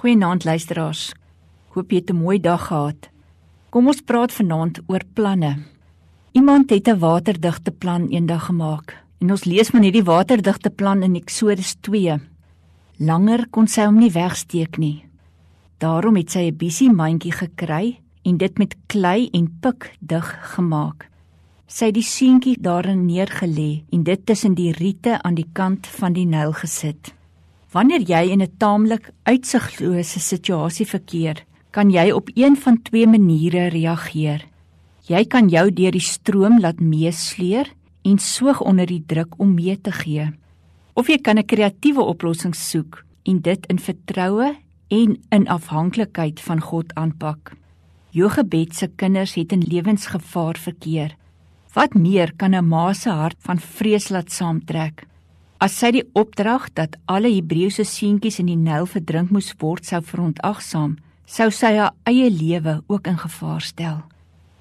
Goeienaand luisteraars. Hoop jy het 'n mooi dag gehad. Kom ons praat vanaand oor planne. Iemand het 'n waterdigte plan eendag gemaak en ons lees van hierdie waterdigte plan in Eksodus 2. Langer kon sy hom nie wegsteek nie. Daarom het sy 'n bisie mandjie gekry en dit met klei en pik dig gemaak. Sy het die seentjie daarin neergelê en dit tussen die riete aan die kant van die Nyl gesit. Wanneer jy in 'n taamlik uitsiglose situasie verkeer, kan jy op een van twee maniere reageer. Jy kan jou deur die stroom laat meesleer en soog onder die druk om mee te gee. Of jy kan 'n kreatiewe oplossing soek en dit in vertroue en in afhanklikheid van God aanpak. Jogebed se kinders het in lewensgevaar verkeer. Wat meer kan 'n ma se hart van vrees laat saamtrek? As sy die opdrag dat alle Hebreëse seentjies in die Nyl verdrink moes word sou verontagsaam, sou sy haar eie lewe ook in gevaar stel.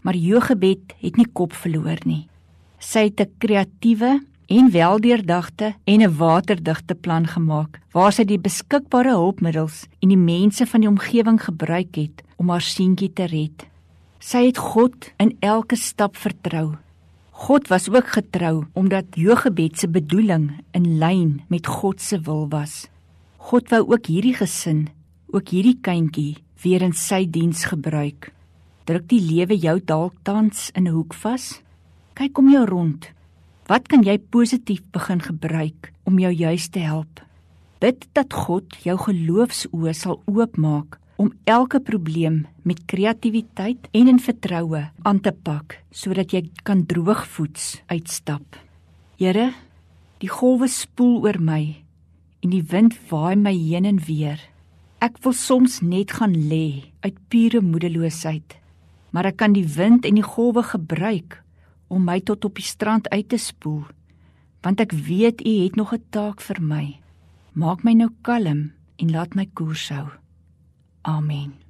Maar Jogebed het nie kop verloor nie. Sy het 'n kreatiewe en weldeurdagte en 'n waterdigte plan gemaak waar sy die beskikbare hulpmiddels en die mense van die omgewing gebruik het om haar seentjie te red. Sy het God in elke stap vertrou God was ook getrou omdat Jogebed se bedoeling in lyn met God se wil was. God wou ook hierdie gesin, ook hierdie kindjie weer in sy diens gebruik. Druk die lewe jou dalk tans in 'n hoek vas? Kyk om jou rond. Wat kan jy positief begin gebruik om jou juis te help? Bid dat God jou geloofsoë sal oopmaak om elke probleem met kreatiwiteit en in vertroue aan te pak sodat jy kan droogvoets uitstap. Here, die golwe spoel oor my en die wind waai my heen en weer. Ek wil soms net gaan lê uit pure moedeloosheid, maar ek kan die wind en die golwe gebruik om my tot op die strand uit te spoel, want ek weet U het nog 'n taak vir my. Maak my nou kalm en laat my koers hou. Amen.